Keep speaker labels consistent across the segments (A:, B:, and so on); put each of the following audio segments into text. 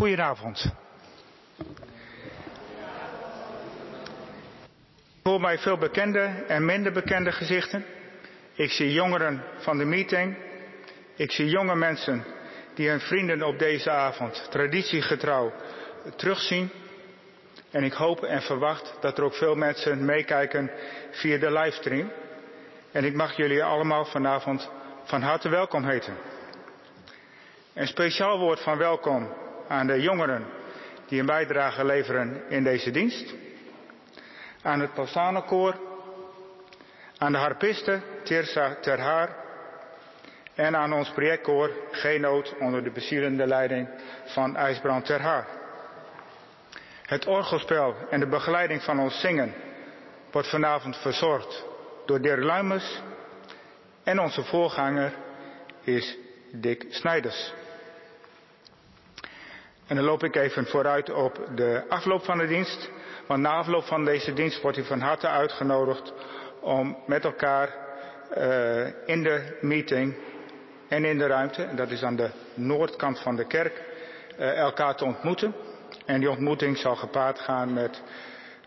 A: Goedenavond. Voor mij veel bekende en minder bekende gezichten. Ik zie jongeren van de meeting. Ik zie jonge mensen die hun vrienden op deze avond traditiegetrouw terugzien. En ik hoop en verwacht dat er ook veel mensen meekijken via de livestream. En ik mag jullie allemaal vanavond van harte welkom heten. Een speciaal woord van welkom aan de jongeren die een bijdrage leveren in deze dienst. Aan het Pasanenkoor, aan de harpiste Tirsa Terhaar en aan ons projectkoor Genoot onder de bezielende leiding van IJsbrand Terhaar. Het orgelspel en de begeleiding van ons zingen wordt vanavond verzorgd door Dirk Luimers en onze voorganger is Dick Snijders. En dan loop ik even vooruit op de afloop van de dienst. Want na afloop van deze dienst wordt u van harte uitgenodigd om met elkaar uh, in de meeting en in de ruimte, dat is aan de noordkant van de kerk, uh, elkaar te ontmoeten. En die ontmoeting zal gepaard gaan met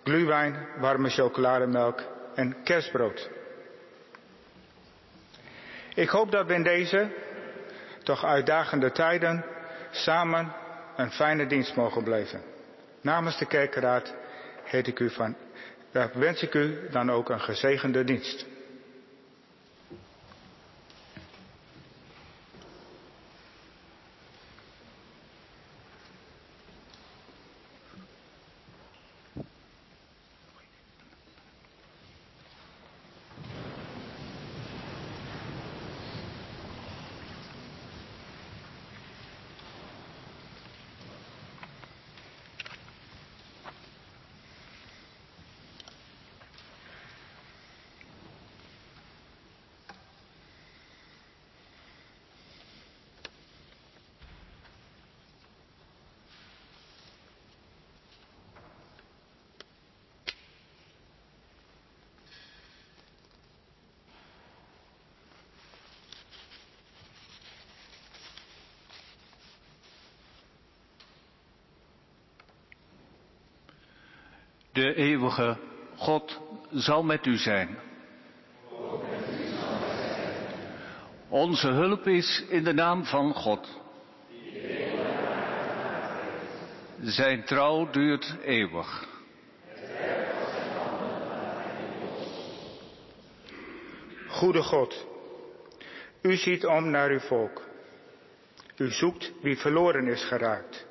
A: gluwijn, warme chocolademelk en kerstbrood. Ik hoop dat we in deze toch uitdagende tijden samen een fijne dienst mogen blijven. Namens de kerkraad heet ik u van, wens ik u dan ook een gezegende dienst.
B: De eeuwige God zal met u zijn. Onze hulp is in de naam van God. Zijn trouw duurt eeuwig.
A: Goede God, u ziet om naar uw volk. U zoekt wie verloren is geraakt.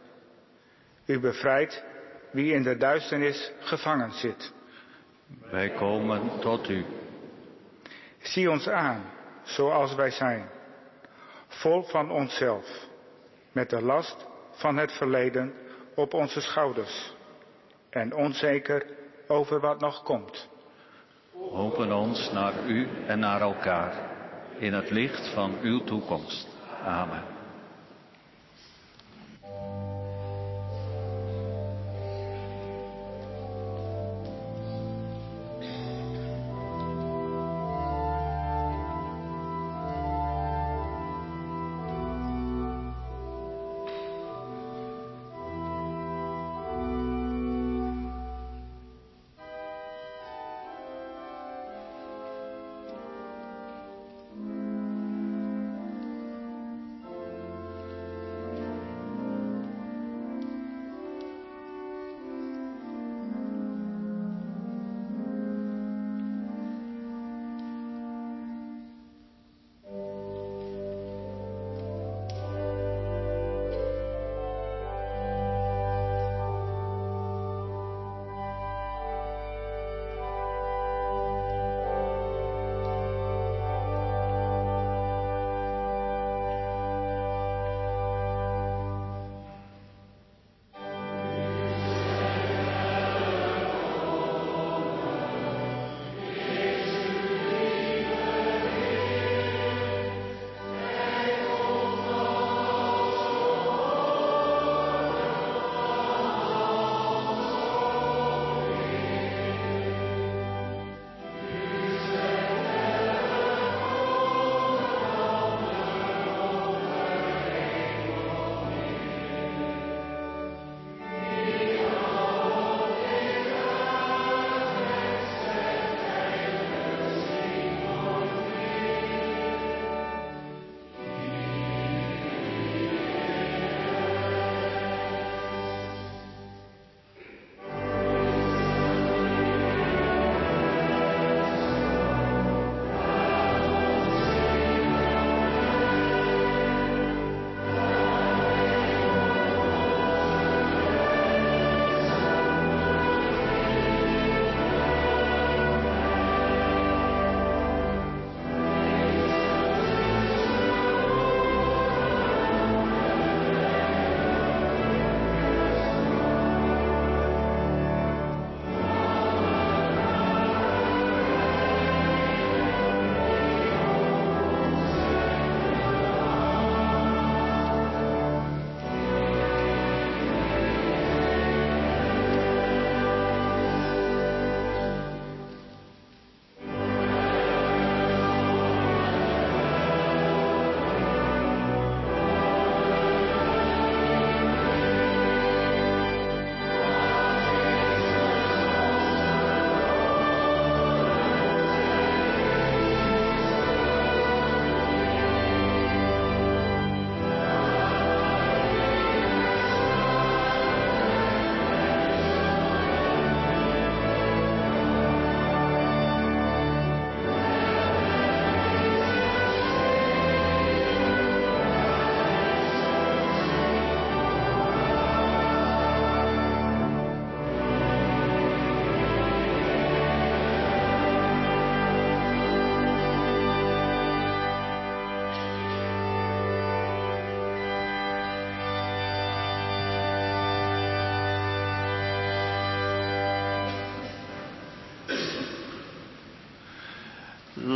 A: U bevrijdt wie in de duisternis gevangen zit.
B: Wij komen tot u.
A: Zie ons aan, zoals wij zijn, vol van onszelf, met de last van het verleden op onze schouders en onzeker over wat nog komt.
B: Open ons naar u en naar elkaar in het licht van uw toekomst. Amen.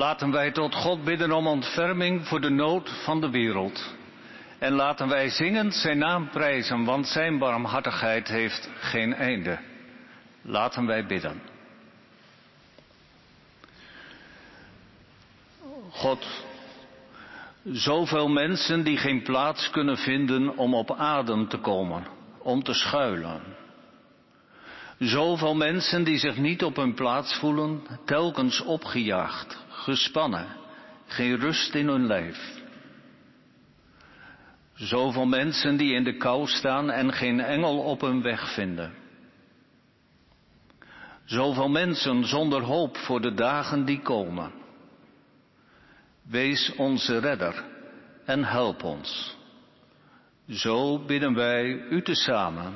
B: Laten wij tot God bidden om ontferming voor de nood van de wereld. En laten wij zingend zijn naam prijzen, want zijn barmhartigheid heeft geen einde. Laten wij bidden. God, zoveel mensen die geen plaats kunnen vinden om op adem te komen, om te schuilen. Zoveel mensen die zich niet op hun plaats voelen, telkens opgejaagd, gespannen, geen rust in hun lijf. Zoveel mensen die in de kou staan en geen engel op hun weg vinden. Zoveel mensen zonder hoop voor de dagen die komen. Wees onze redder en help ons. Zo bidden wij u tezamen.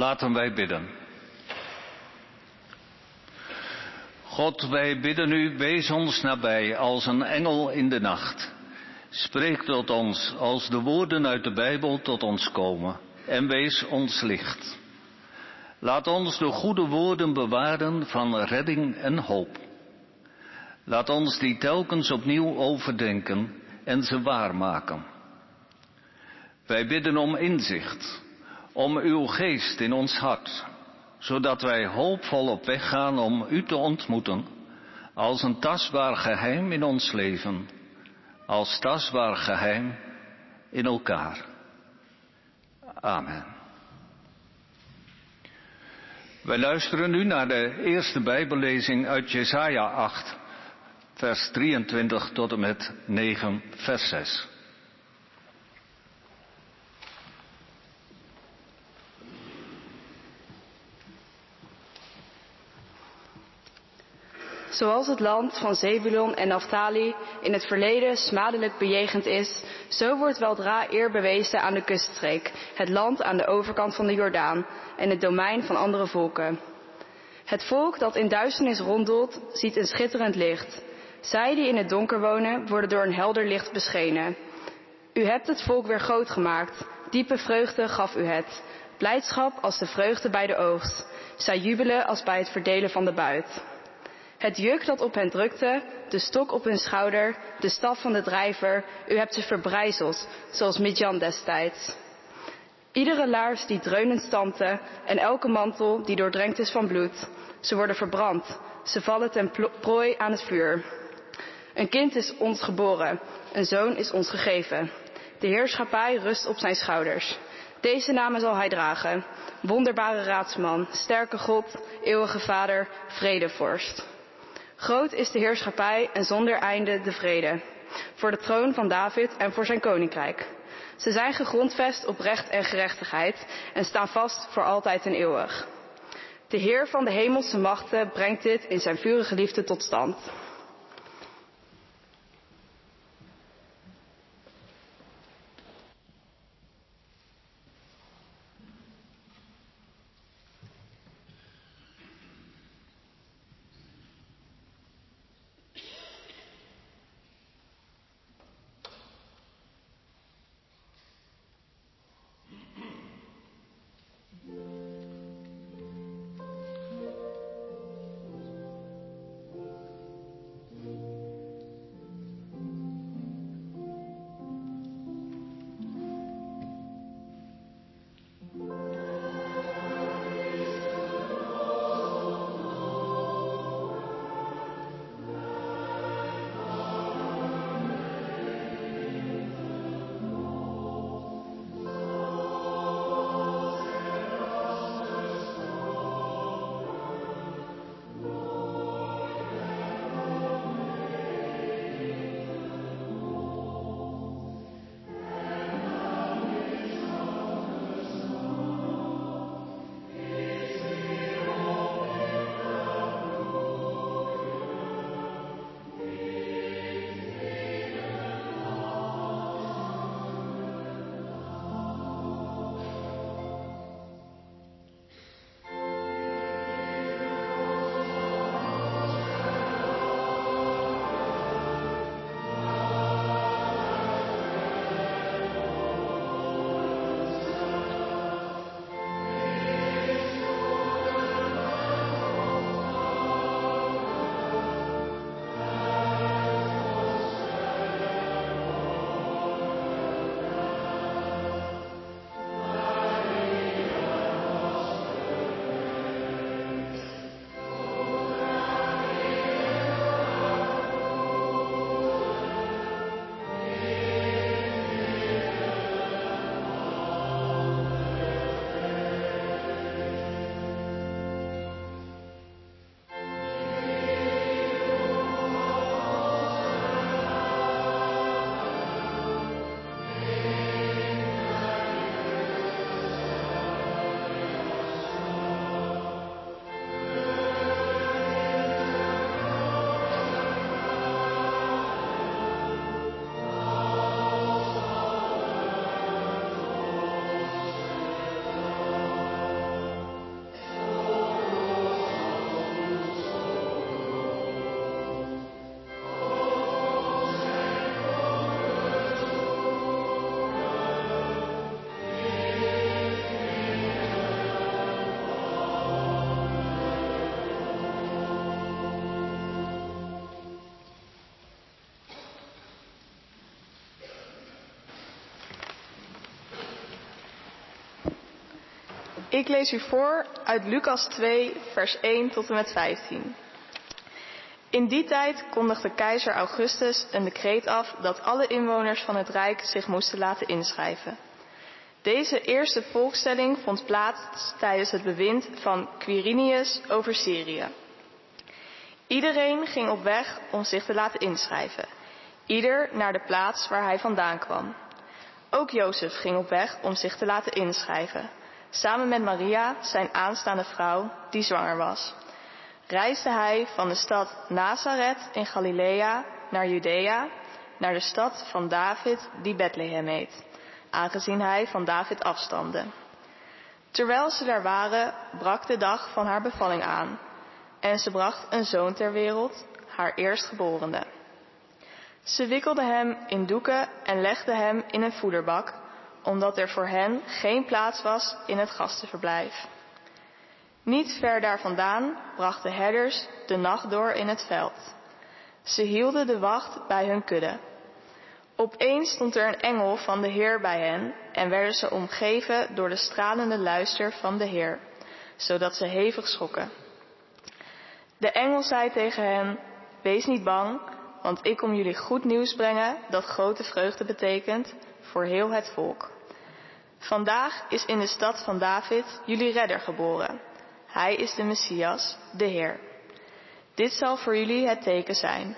B: Laten wij bidden. God, wij bidden u, wees ons nabij als een engel in de nacht. Spreek tot ons als de woorden uit de Bijbel tot ons komen en wees ons licht. Laat ons de goede woorden bewaren van redding en hoop. Laat ons die telkens opnieuw overdenken en ze waarmaken. Wij bidden om inzicht, om uw geest in ons hart, zodat wij hoopvol op weg gaan om u te ontmoeten als een tastbaar geheim in ons leven, als tastbaar geheim in elkaar. Amen. Wij luisteren nu naar de eerste Bijbellezing uit Jesaja 8, vers 23 tot en met 9, vers 6.
C: Zoals het land van Zebulon en Naphtali in het verleden smadelijk bejegend is, zo wordt weldra eer bewezen aan de kuststreek, het land aan de overkant van de Jordaan en het domein van andere volken. Het volk dat in duisternis ronddoelt, ziet een schitterend licht. Zij die in het donker wonen, worden door een helder licht beschenen. U hebt het volk weer groot gemaakt, diepe vreugde gaf u het. Blijdschap als de vreugde bij de oogst. Zij jubelen als bij het verdelen van de buit. Het juk dat op hen drukte, de stok op hun schouder, de staf van de drijver, u hebt ze verbrijzeld, zoals Midjan destijds. Iedere laars die dreunend stampte en elke mantel die doordrenkt is van bloed, ze worden verbrand, ze vallen ten prooi aan het vuur. Een kind is ons geboren, een zoon is ons gegeven. De heerschappij rust op zijn schouders. Deze namen zal hij dragen. Wonderbare raadsman, sterke God, eeuwige vader, vredevorst. Groot is de heerschappij en zonder einde de vrede. Voor de troon van David en voor zijn koninkrijk. Ze zijn gegrondvest op recht en gerechtigheid en staan vast voor altijd en eeuwig. De Heer van de hemelse machten brengt dit in zijn vurige liefde tot stand.
D: Ik lees u voor uit Lucas 2, vers 1 tot en met 15. In die tijd kondigde keizer Augustus een decreet af dat alle inwoners van het Rijk zich moesten laten inschrijven. Deze eerste volkstelling vond plaats tijdens het bewind van Quirinius over Syrië. Iedereen ging op weg om zich te laten inschrijven, ieder naar de plaats waar hij vandaan kwam. Ook Jozef ging op weg om zich te laten inschrijven, samen met Maria, zijn aanstaande vrouw, die zwanger was. Reisde hij van de stad Nazareth in Galilea naar Judea, naar de stad van David, die Bethlehem heet, aangezien hij van David afstamde. Terwijl ze daar waren, brak de dag van haar bevalling aan, en ze bracht een zoon ter wereld, haar eerstgeborene. Ze wikkelde hem in doeken en legde hem in een voederbak, omdat er voor hen geen plaats was in het gastenverblijf. Niet ver daar vandaan brachten herders de nacht door in het veld. Ze hielden de wacht bij hun kudde. Opeens stond er een engel van de Heer bij hen en werden ze omgeven door de stralende luister van de Heer, zodat ze hevig schrokken. De engel zei tegen hen, wees niet bang, want ik kom jullie goed nieuws brengen dat grote vreugde betekent voor heel het volk. Vandaag is in de stad van David jullie redder geboren. Hij is de Messias, de Heer. Dit zal voor jullie het teken zijn.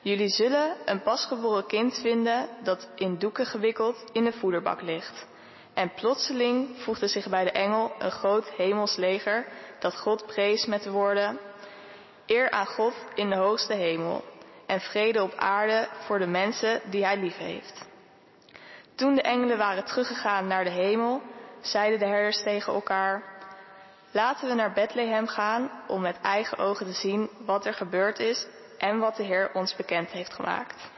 D: Jullie zullen een pasgeboren kind vinden dat in doeken gewikkeld in de voederbak ligt. En plotseling voegde zich bij de engel een groot hemels leger dat God prees met de woorden: Eer aan God in de hoogste hemel en vrede op aarde voor de mensen die hij lief heeft. Toen de engelen waren teruggegaan naar de hemel, zeiden de herders tegen elkaar: Laten we naar Bethlehem gaan om met eigen ogen te zien wat er gebeurd is en wat de Heer ons bekend heeft gemaakt.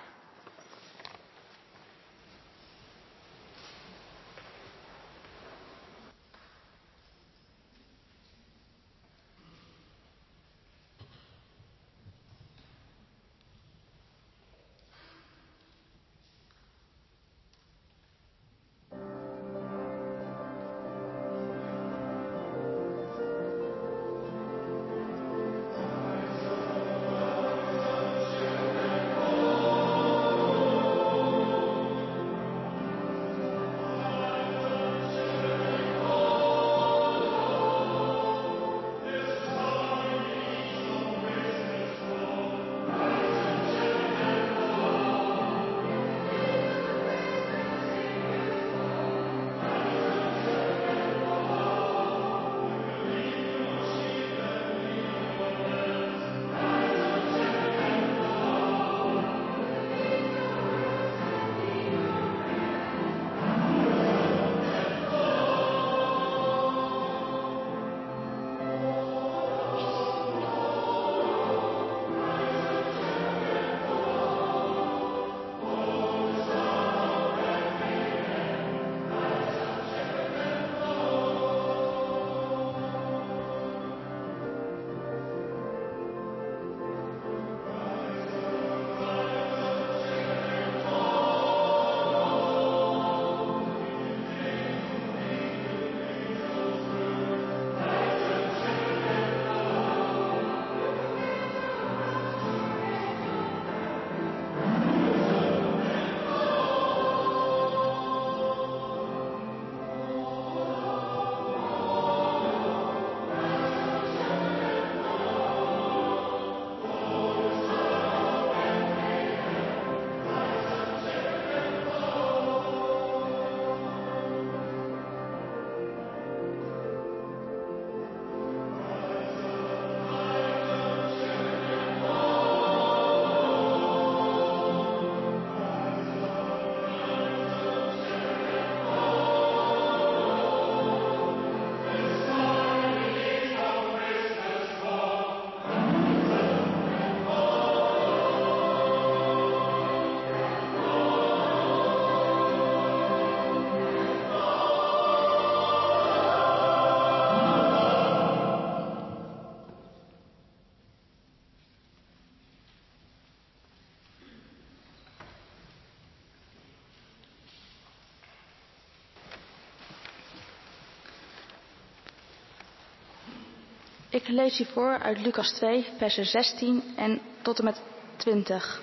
E: Ik lees u voor uit Lucas 2, versen 16 en tot en met 20.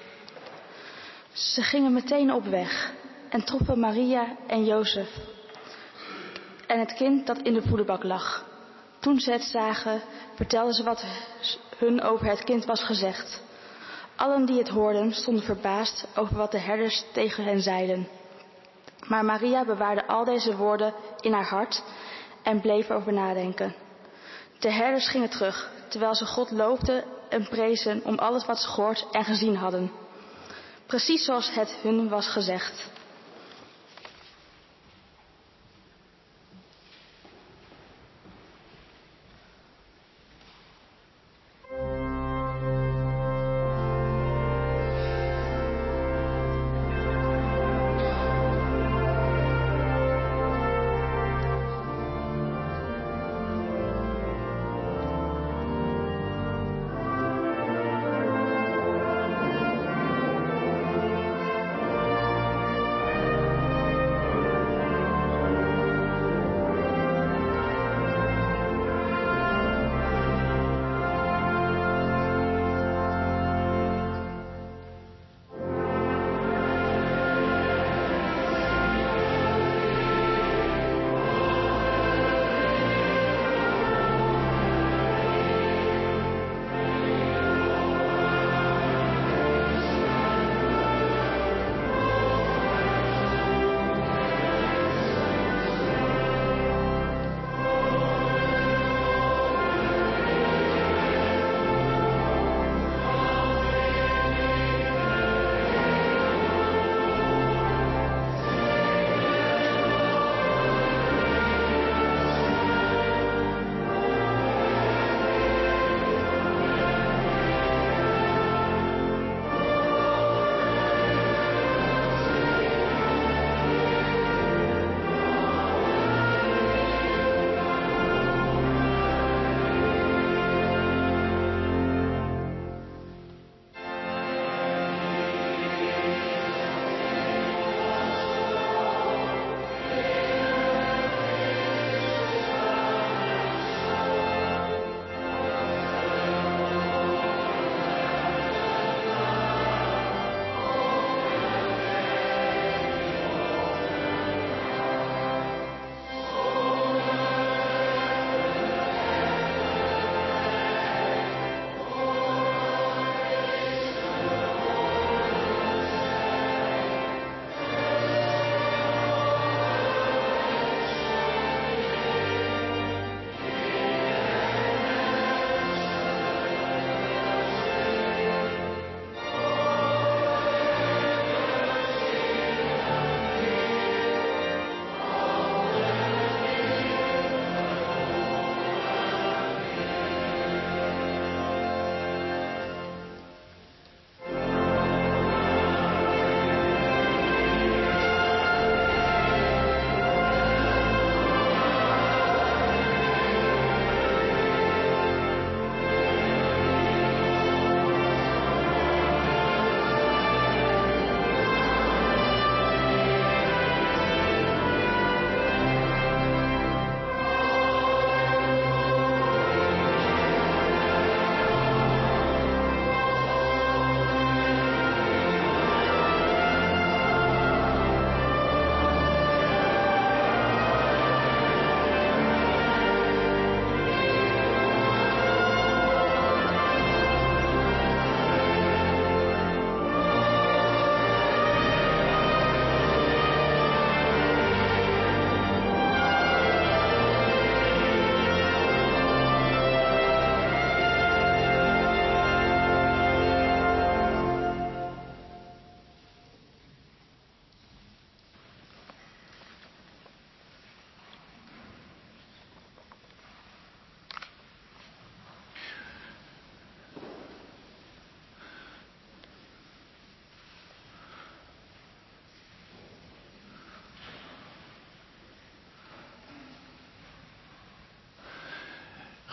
E: Ze gingen meteen op weg en troffen Maria en Jozef en het kind dat in de voederbak lag. Toen ze het zagen, vertelden ze wat hun over het kind was gezegd. Allen die het hoorden stonden verbaasd over wat de herders tegen hen zeiden. Maar Maria bewaarde al deze woorden in haar hart en bleef erover nadenken. De herders gingen terug, terwijl ze God loofden en prezen om alles wat ze gehoord en gezien hadden. Precies zoals het hun was gezegd.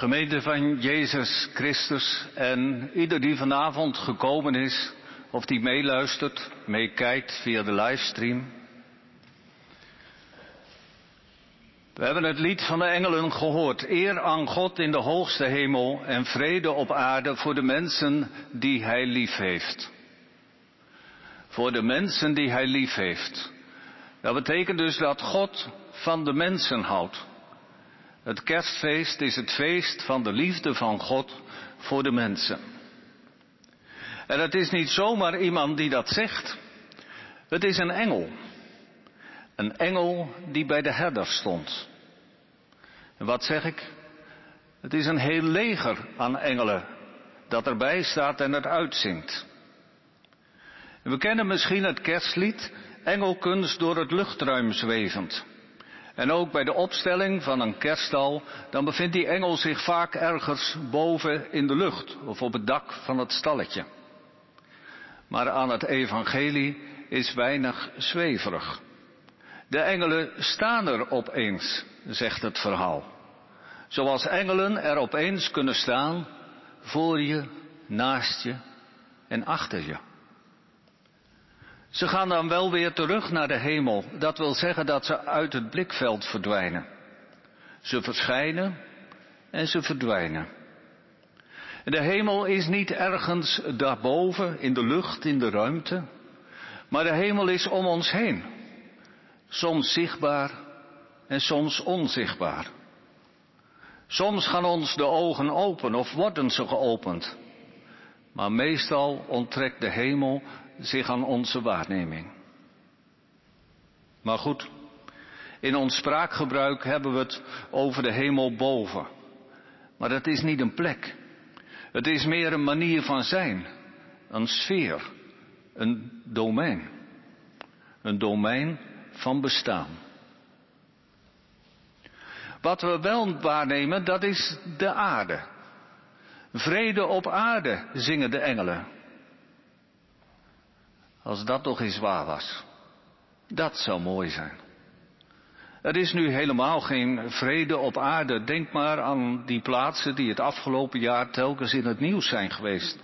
B: Gemeente van Jezus Christus en ieder die vanavond gekomen is of die meeluistert, meekijkt via de livestream. We hebben het lied van de engelen gehoord. Eer aan God in de hoogste hemel en vrede op aarde voor de mensen die Hij lief heeft. Voor de mensen die Hij lief heeft. Dat betekent dus dat God van de mensen houdt. Het kerstfeest is het feest van de liefde van God voor de mensen. En het is niet zomaar iemand die dat zegt. Het is een engel. Een engel die bij de herder stond. En wat zeg ik? Het is een heel leger aan engelen dat erbij staat en het uitzingt. We kennen misschien het kerstlied Engelkunst door het luchtruim zwevend. En ook bij de opstelling van een kerststal, dan bevindt die engel zich vaak ergens boven in de lucht of op het dak van het stalletje. Maar aan het evangelie is weinig zweverig. De engelen staan er opeens, zegt het verhaal. Zoals engelen er opeens kunnen staan voor je, naast je en achter je. Ze gaan dan wel weer terug naar de hemel. Dat wil zeggen dat ze uit het blikveld verdwijnen. Ze verschijnen en ze verdwijnen. De hemel is niet ergens daarboven, in de lucht, in de ruimte, maar de hemel is om ons heen. Soms zichtbaar en soms onzichtbaar. Soms gaan ons de ogen open of worden ze geopend. Maar meestal onttrekt de hemel zich aan onze waarneming. Maar goed, in ons spraakgebruik hebben we het over de hemel boven. Maar dat is niet een plek. Het is meer een manier van zijn, een sfeer, een domein. Een domein van bestaan. Wat we wel waarnemen, dat is de aarde. Vrede op aarde, zingen de engelen. Als dat toch eens waar was. Dat zou mooi zijn. Er is nu helemaal geen vrede op aarde. Denk maar aan die plaatsen die het afgelopen jaar telkens in het nieuws zijn geweest.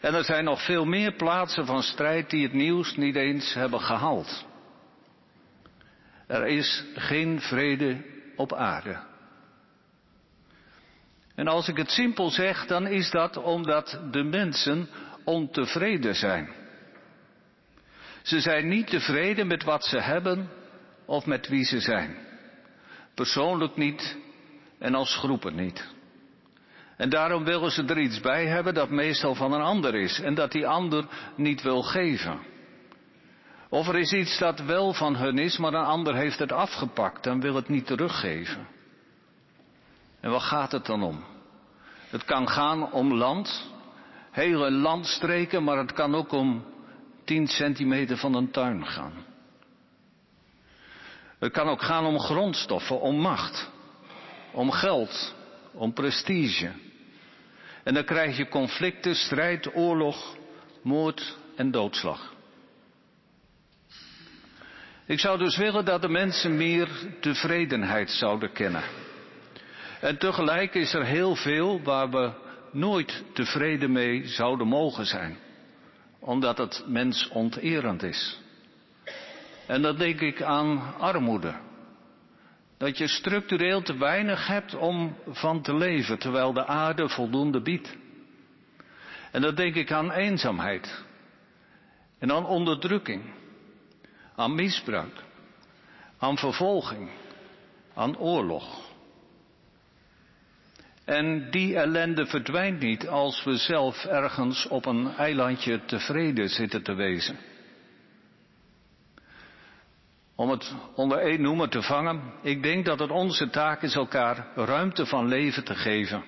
B: En er zijn nog veel meer plaatsen van strijd die het nieuws niet eens hebben gehaald. Er is geen vrede op aarde. En als ik het simpel zeg, dan is dat omdat de mensen ontevreden zijn. Ze zijn niet tevreden met wat ze hebben of met wie ze zijn. Persoonlijk niet en als groepen niet. En daarom willen ze er iets bij hebben dat meestal van een ander is en dat die ander niet wil geven. Of er is iets dat wel van hun is, maar een ander heeft het afgepakt en wil het niet teruggeven. En waar gaat het dan om? Het kan gaan om land, hele landstreken, maar het kan ook om 10 centimeter van een tuin gaan. Het kan ook gaan om grondstoffen, om macht, om geld, om prestige. En dan krijg je conflicten, strijd, oorlog, moord en doodslag. Ik zou dus willen dat de mensen meer tevredenheid zouden kennen. En tegelijk is er heel veel waar we nooit tevreden mee zouden mogen zijn omdat het mensonterend is. En dan denk ik aan armoede. Dat je structureel te weinig hebt om van te leven, terwijl de aarde voldoende biedt. En dan denk ik aan eenzaamheid. En aan onderdrukking. Aan misbruik. Aan vervolging. Aan oorlog. En die ellende verdwijnt niet als we zelf ergens op een eilandje tevreden zitten te wezen. Om het onder één noemer te vangen, ik denk dat het onze taak is elkaar ruimte van leven te geven.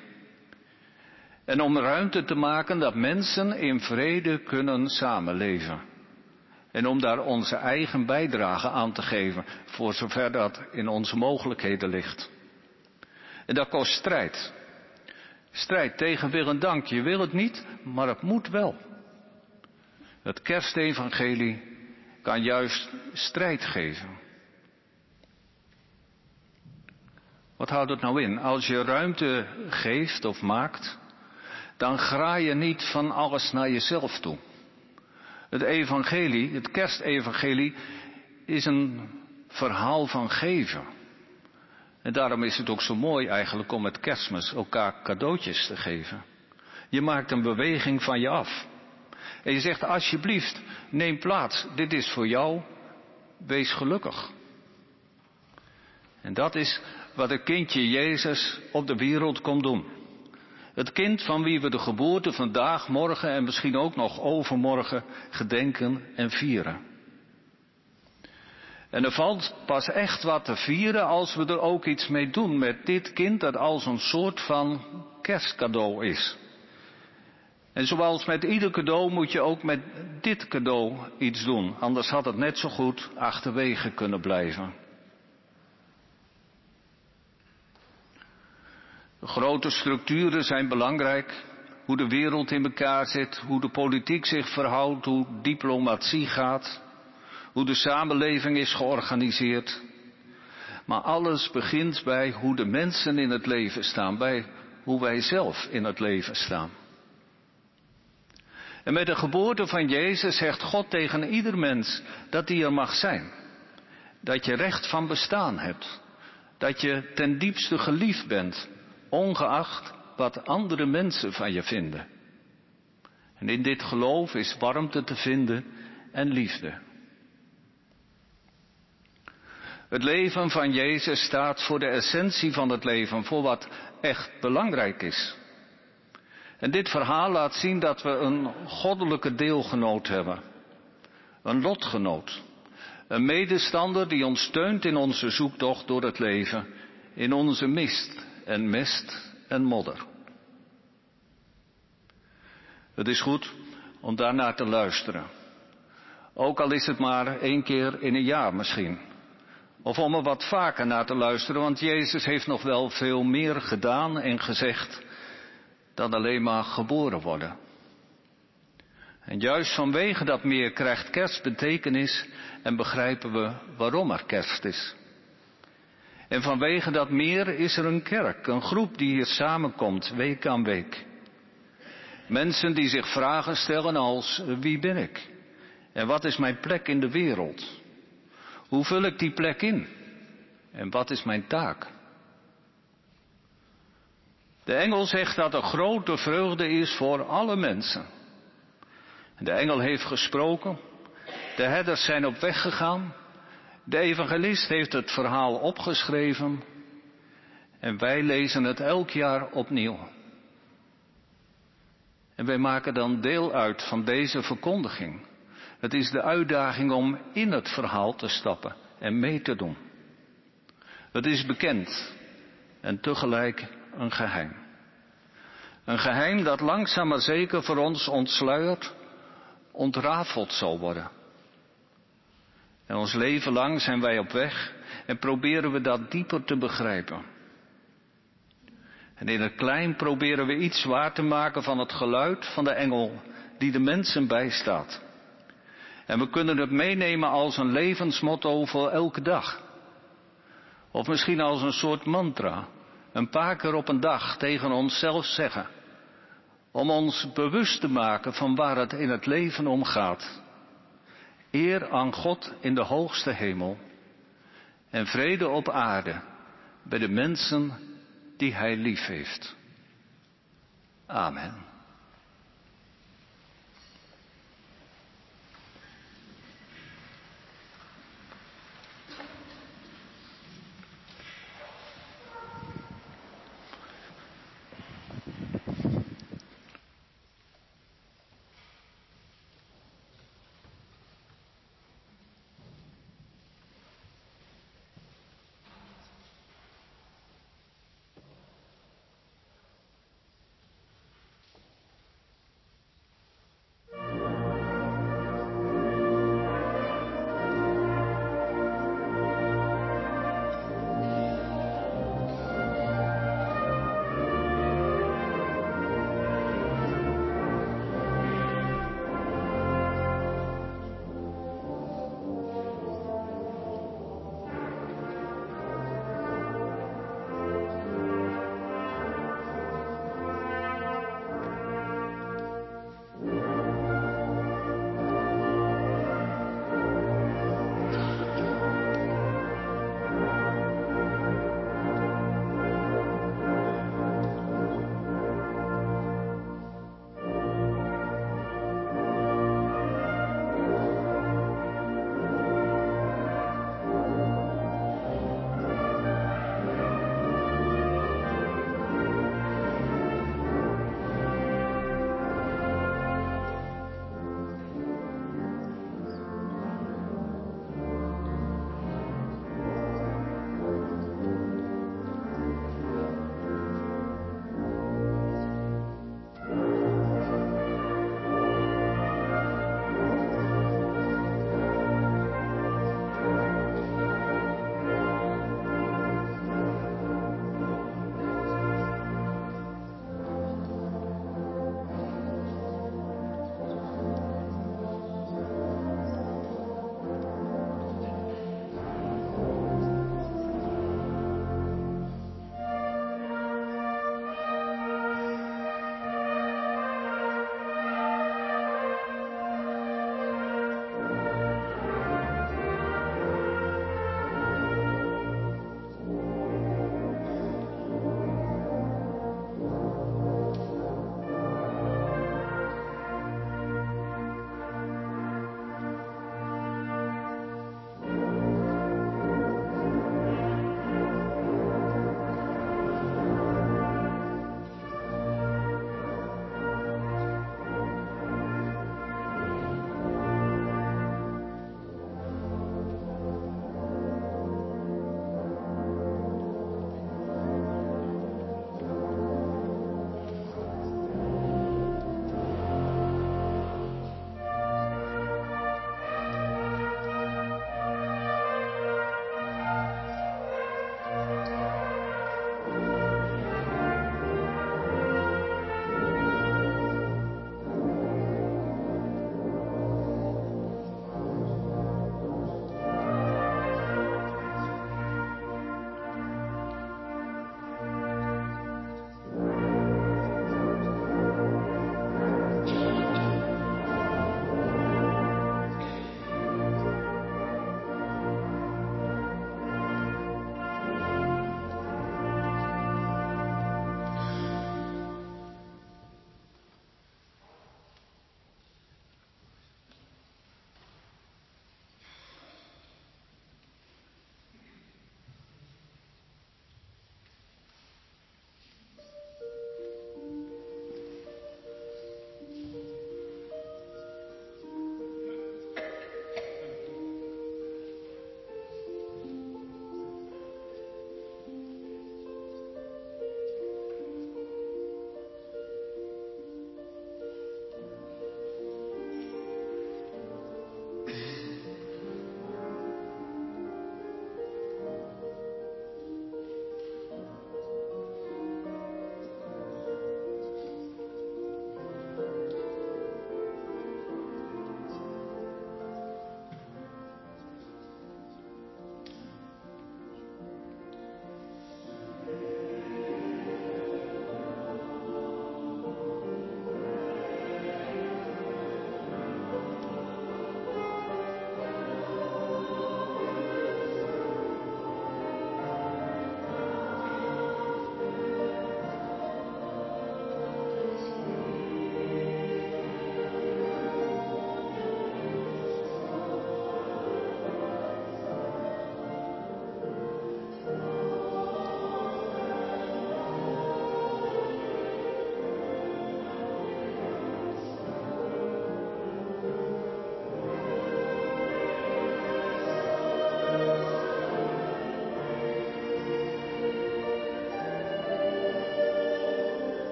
B: En om ruimte te maken dat mensen in vrede kunnen samenleven. En om daar onze eigen bijdrage aan te geven, voor zover dat in onze mogelijkheden ligt. En dat kost strijd. Strijd tegen wil en dank. Je wil het niet, maar het moet wel. Het kerstevangelie kan juist strijd geven. Wat houdt het nou in? Als je ruimte geeft of maakt, dan graai je niet van alles naar jezelf toe. Het evangelie, het kerstevangelie, is een verhaal van geven. En daarom is het ook zo mooi eigenlijk om met kerstmis elkaar cadeautjes te geven. Je maakt een beweging van je af. En je zegt alsjeblieft, neem plaats, dit is voor jou, wees gelukkig. En dat is wat het kindje Jezus op de wereld komt doen. Het kind van wie we de geboorte vandaag, morgen en misschien ook nog overmorgen gedenken en vieren. En er valt pas echt wat te vieren als we er ook iets mee doen met dit kind dat als een soort van kerstcadeau is. En zoals met ieder cadeau moet je ook met dit cadeau iets doen, anders had het net zo goed achterwege kunnen blijven. De grote structuren zijn belangrijk. Hoe de wereld in elkaar zit, hoe de politiek zich verhoudt, hoe diplomatie gaat, hoe de samenleving is georganiseerd. Maar alles begint bij hoe de mensen in het leven staan, bij hoe wij zelf in het leven staan. En met de geboorte van Jezus zegt God tegen ieder mens dat hij er mag zijn. Dat je recht van bestaan hebt. Dat je ten diepste geliefd bent ongeacht wat andere mensen van je vinden. En in dit geloof is warmte te vinden en liefde. Het leven van Jezus staat voor de essentie van het leven, voor wat echt belangrijk is. En dit verhaal laat zien dat we een goddelijke deelgenoot hebben. Een lotgenoot. Een medestander die ons steunt in onze zoektocht door het leven, in onze mist en mest en modder. Het is goed om daarnaar te luisteren. Ook al is het maar één keer in een jaar misschien. Of om er wat vaker naar te luisteren, want Jezus heeft nog wel veel meer gedaan en gezegd dan alleen maar geboren worden. En juist vanwege dat meer krijgt kerst betekenis en begrijpen we waarom er kerst is. En vanwege dat meer is er een kerk, een groep die hier samenkomt, week aan week. Mensen die zich vragen stellen als wie ben ik? En wat is mijn plek in de wereld? Hoe vul ik die plek in? En wat is mijn taak? De engel zegt dat er grote vreugde is voor alle mensen. De engel heeft gesproken, de herders zijn op weg gegaan, de evangelist heeft het verhaal opgeschreven en wij lezen het elk jaar opnieuw. En wij maken dan deel uit van deze verkondiging. Het is de uitdaging om in het verhaal te stappen en mee te doen. Het is bekend en tegelijk een geheim. Een geheim dat langzaam maar zeker voor ons ontsluierd, ontrafeld zal worden. En ons leven lang zijn wij op weg en proberen we dat dieper te begrijpen. En in het klein proberen we iets waar te maken van het geluid van de engel die de mensen bijstaat. En we kunnen het meenemen als een levensmotto voor elke dag. Of misschien als een soort mantra, een paar keer op een dag tegen onszelf zeggen. Om ons bewust te maken van waar het in het leven om gaat. Eer aan God in de hoogste hemel en vrede op aarde bij de mensen die Hij lief heeft. Amen.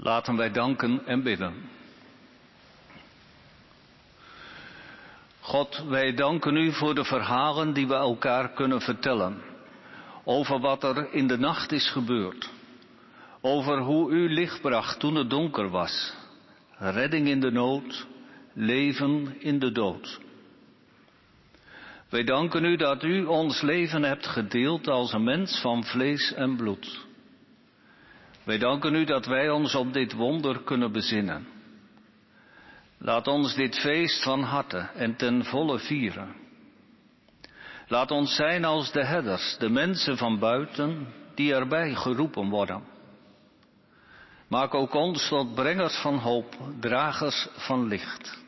B: Laten wij danken en bidden. God, wij danken u voor de verhalen die we elkaar kunnen vertellen. Over wat er in de nacht is gebeurd. Over hoe u licht bracht toen het donker was. Redding in de nood, leven in de dood. Wij danken u dat u ons leven hebt gedeeld als een mens van vlees en bloed. Wij danken u dat wij ons op dit wonder kunnen bezinnen. Laat ons dit feest van harte en ten volle vieren. Laat ons zijn als de herders, de mensen van buiten, die erbij geroepen worden. Maak ook ons tot brengers van hoop, dragers van licht.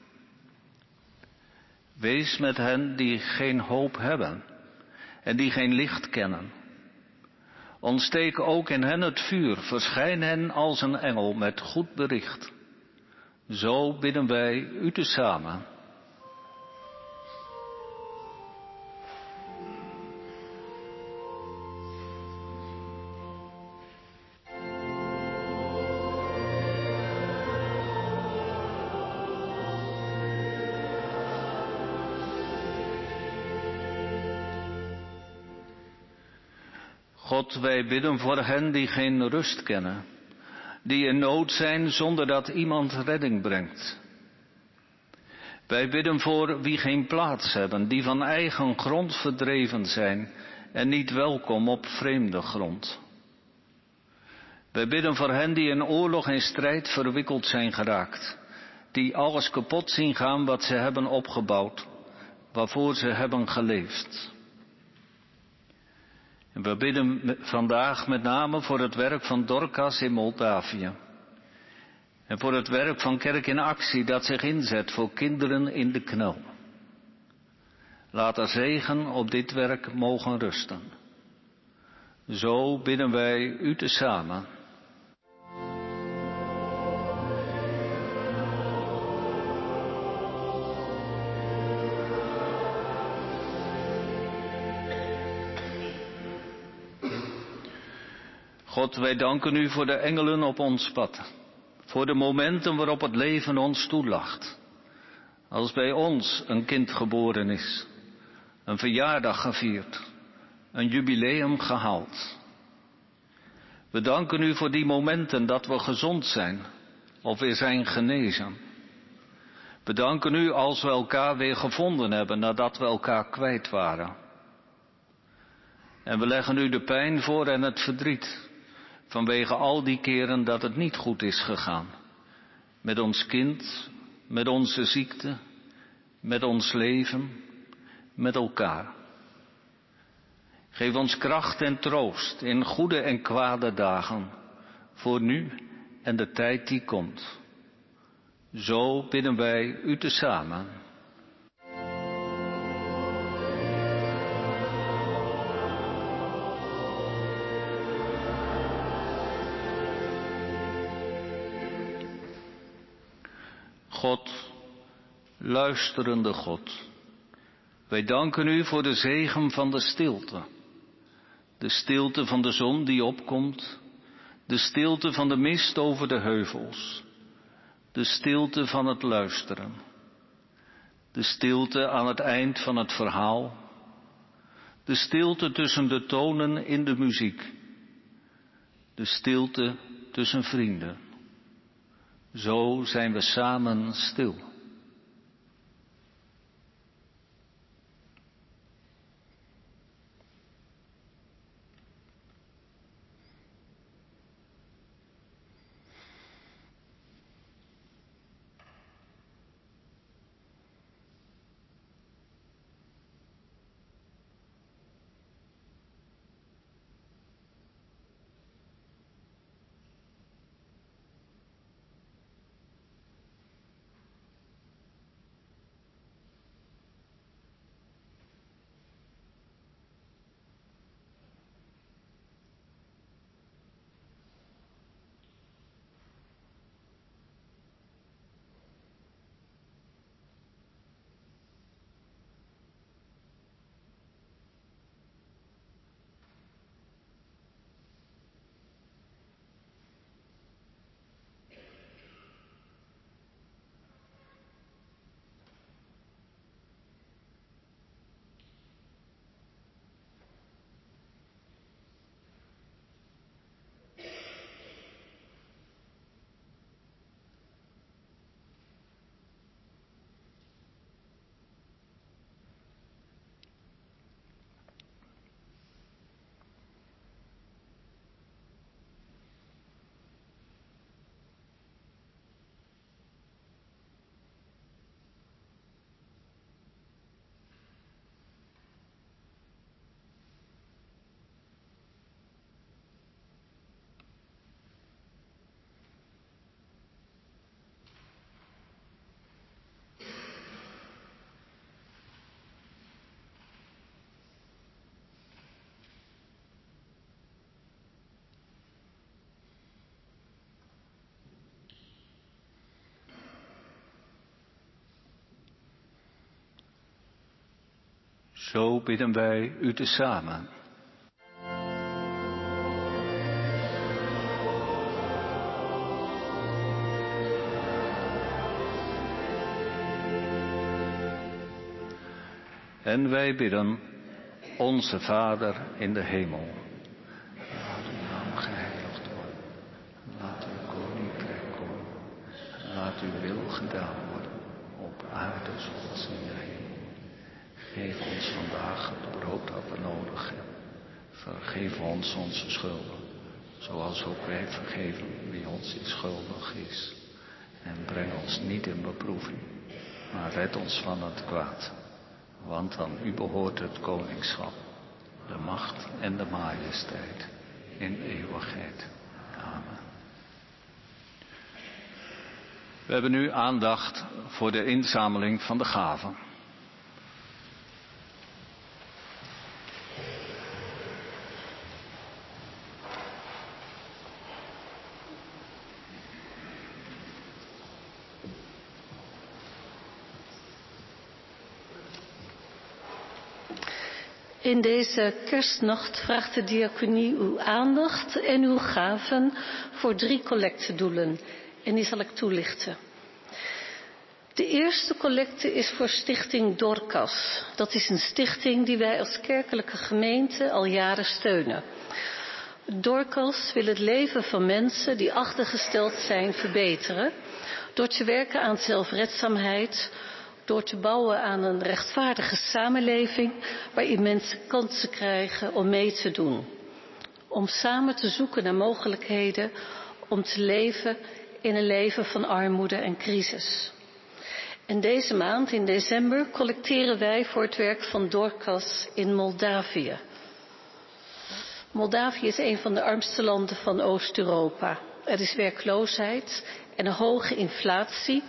B: Wees met hen die geen hoop hebben en die geen licht kennen. Ontsteek ook in hen het vuur, verschijn hen als een engel met goed bericht. Zo bidden wij u tezamen. God, wij bidden voor hen die geen rust kennen, die in nood zijn zonder dat iemand redding brengt. Wij bidden voor wie geen plaats hebben, die van eigen grond verdreven zijn en niet welkom op vreemde grond. Wij bidden voor hen die in oorlog en strijd verwikkeld zijn geraakt, die alles kapot zien gaan wat ze hebben opgebouwd, waarvoor ze hebben geleefd. We bidden vandaag met name voor het werk van Dorcas in Moldavië. En voor het werk van Kerk in Actie dat zich inzet voor kinderen in de knel. Laat er zegen op dit werk mogen rusten. Zo bidden wij u tezamen. God, wij danken u voor de engelen op ons pad. Voor de momenten waarop het leven ons toelacht. Als bij ons een kind geboren is, een verjaardag gevierd, een jubileum gehaald. We danken u voor die momenten dat we gezond zijn of weer zijn genezen. We danken u als we elkaar weer gevonden hebben nadat we elkaar kwijt waren. En we leggen u de pijn voor en het verdriet vanwege al die keren dat het niet goed is gegaan. Met ons kind, met onze ziekte, met ons leven, met elkaar. Geef ons kracht en troost in goede en kwade dagen, voor nu en de tijd die komt. Zo bidden wij u tezamen. God, luisterende God, wij danken u voor de zegen van de stilte. De stilte van de zon die opkomt, de stilte van de mist over de heuvels, de stilte van het luisteren, de stilte aan het eind van het verhaal, de stilte tussen de tonen in de muziek, de stilte tussen vrienden. Zo zijn we samen stil. Zo bidden wij u tezamen. En wij bidden, onze Vader in de hemel. Laat uw naam geheiligd worden. Laat uw koninkrijk komen. Laat uw wil gedaan worden. Op aarde zoals in de hemel. Geef ons vandaag het brood dat we nodig hebben. Vergeef ons onze schulden. Zoals ook wij vergeven wie ons iets schuldig is. En breng ons niet in beproeving. Maar red ons van het kwaad want aan u behoort het koningschap, de macht en de majesteit in eeuwigheid. Amen. We hebben nu aandacht voor de inzameling van de gaven.
F: In deze kerstnacht vraagt de diaconie uw aandacht en uw gaven voor drie collectedoelen. En die zal ik toelichten. De eerste collecte is voor stichting Dorcas. Dat is een stichting die wij als kerkelijke gemeente al jaren steunen. Dorcas wil het leven van mensen die achtergesteld zijn verbeteren door te werken aan zelfredzaamheid, door te bouwen aan een rechtvaardige samenleving waarin mensen kansen krijgen om mee te doen. Om samen te zoeken naar mogelijkheden om te leven in een leven van armoede en crisis. En deze maand, in december, collecteren wij voor het werk van Dorcas in Moldavië. Moldavië is een van de armste landen van Oost-Europa. Er is werkloosheid en een hoge inflatie.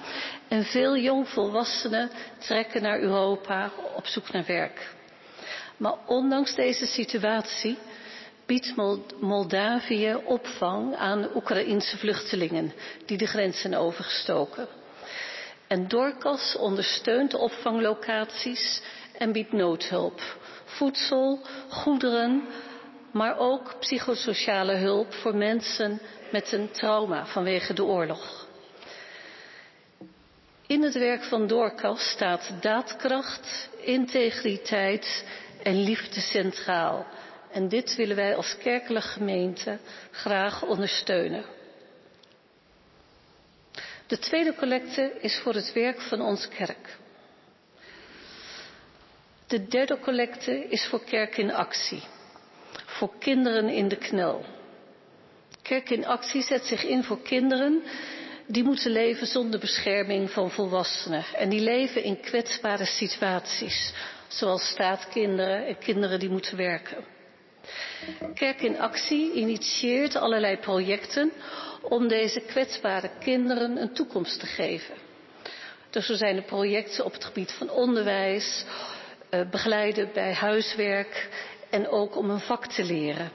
F: En veel jongvolwassenen trekken naar Europa op zoek naar werk. Maar ondanks deze situatie biedt Moldavië opvang aan Oekraïnse vluchtelingen die de grens zijn overgestoken. En Dorcas ondersteunt de opvanglocaties en biedt noodhulp, voedsel, goederen, maar ook psychosociale hulp voor mensen met een trauma vanwege de oorlog. In het werk van Dorcas staat daadkracht, integriteit en liefde centraal. En dit willen wij als kerkelijke gemeente graag ondersteunen. De tweede collecte is voor het werk van onze kerk. De derde collecte is voor Kerk in Actie, voor kinderen in de knel. Kerk in Actie zet zich in voor kinderen die moeten leven zonder bescherming van volwassenen. En die leven in kwetsbare situaties, zoals staatkinderen en kinderen die moeten werken. Kerk in Actie initieert allerlei projecten om deze kwetsbare kinderen een toekomst te geven. Dus zijn er projecten op het gebied van onderwijs, eh, begeleiden bij huiswerk en ook om een vak te leren.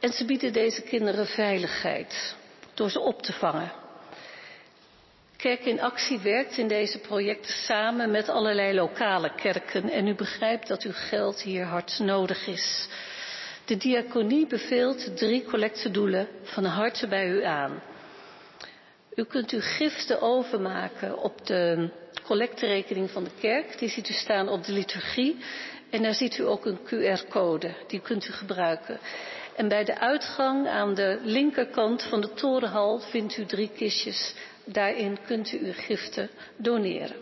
F: En ze bieden deze kinderen veiligheid door ze op te vangen. Kerk in Actie werkt in deze projecten samen met allerlei lokale kerken en u begrijpt dat uw geld hier hard nodig is. De diaconie beveelt drie collectedoelen van harte bij u aan. U kunt uw giften overmaken op de collecterekening van de kerk. Die ziet u staan op de liturgie. En daar ziet u ook een QR-code. Die kunt u gebruiken. En bij de uitgang aan de linkerkant van de torenhal vindt u drie kistjes. Daarin kunt u uw giften doneren.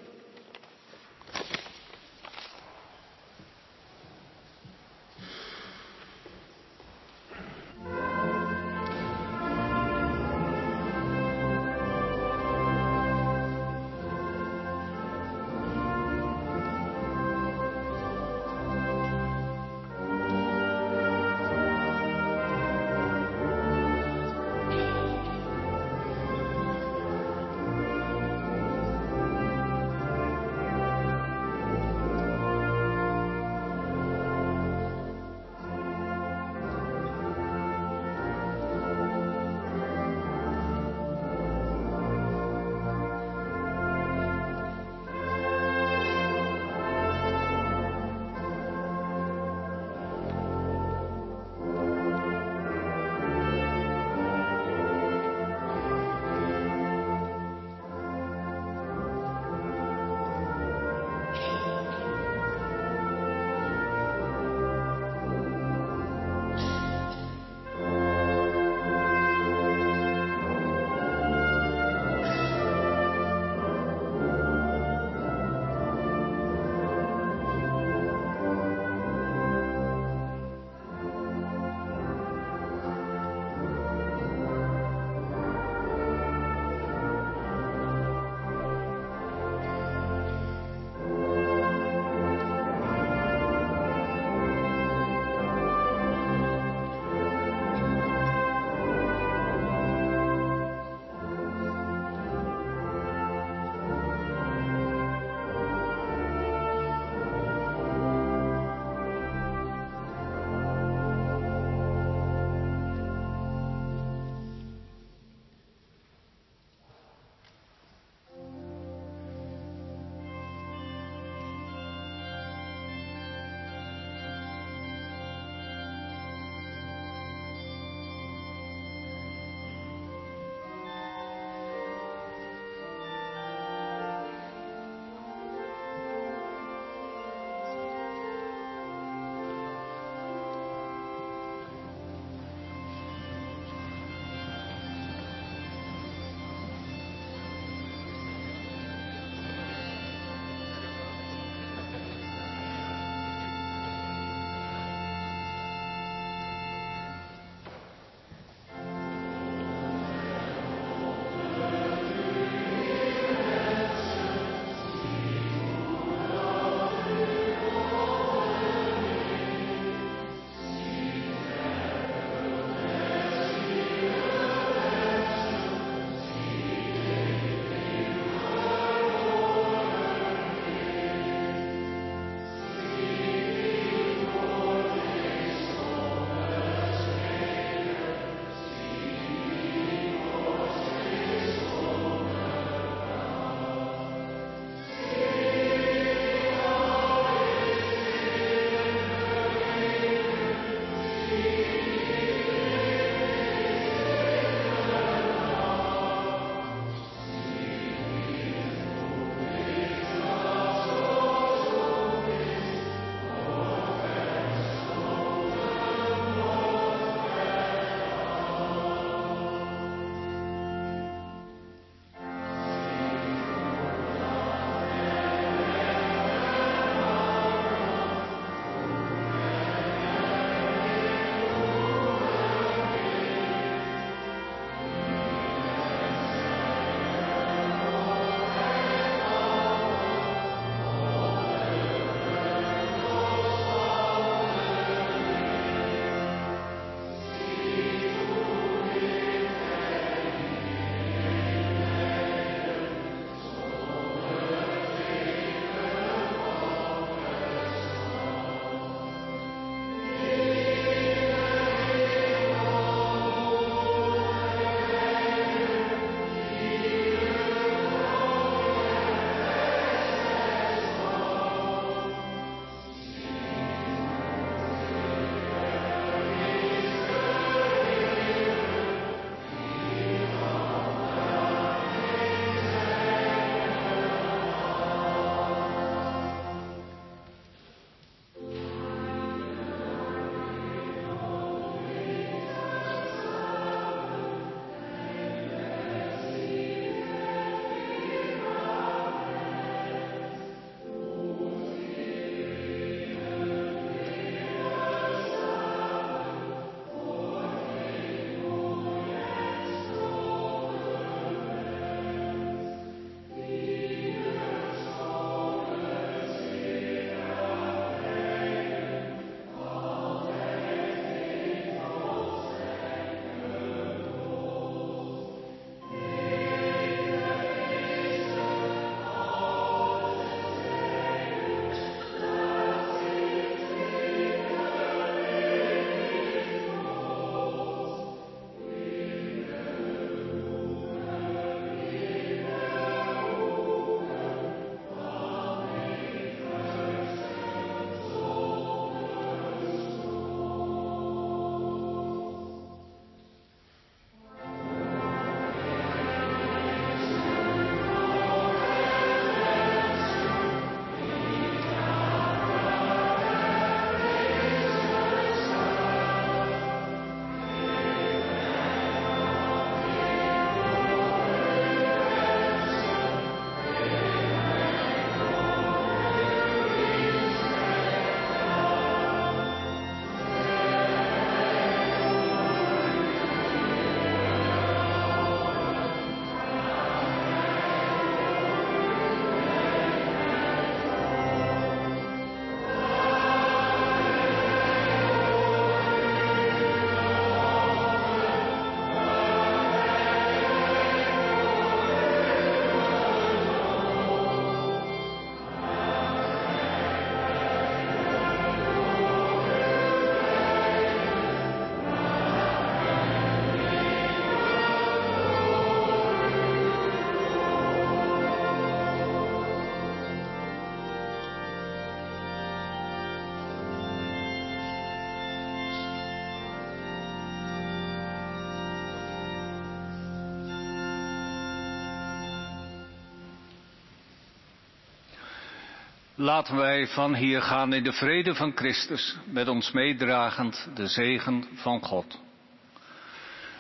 B: Laten wij van hier gaan in de vrede van Christus, met ons meedragend de zegen van God.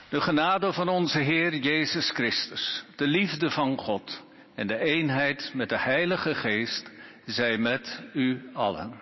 B: De genade van onze Heer Jezus Christus, de liefde van God en de eenheid met de Heilige Geest zij met u allen.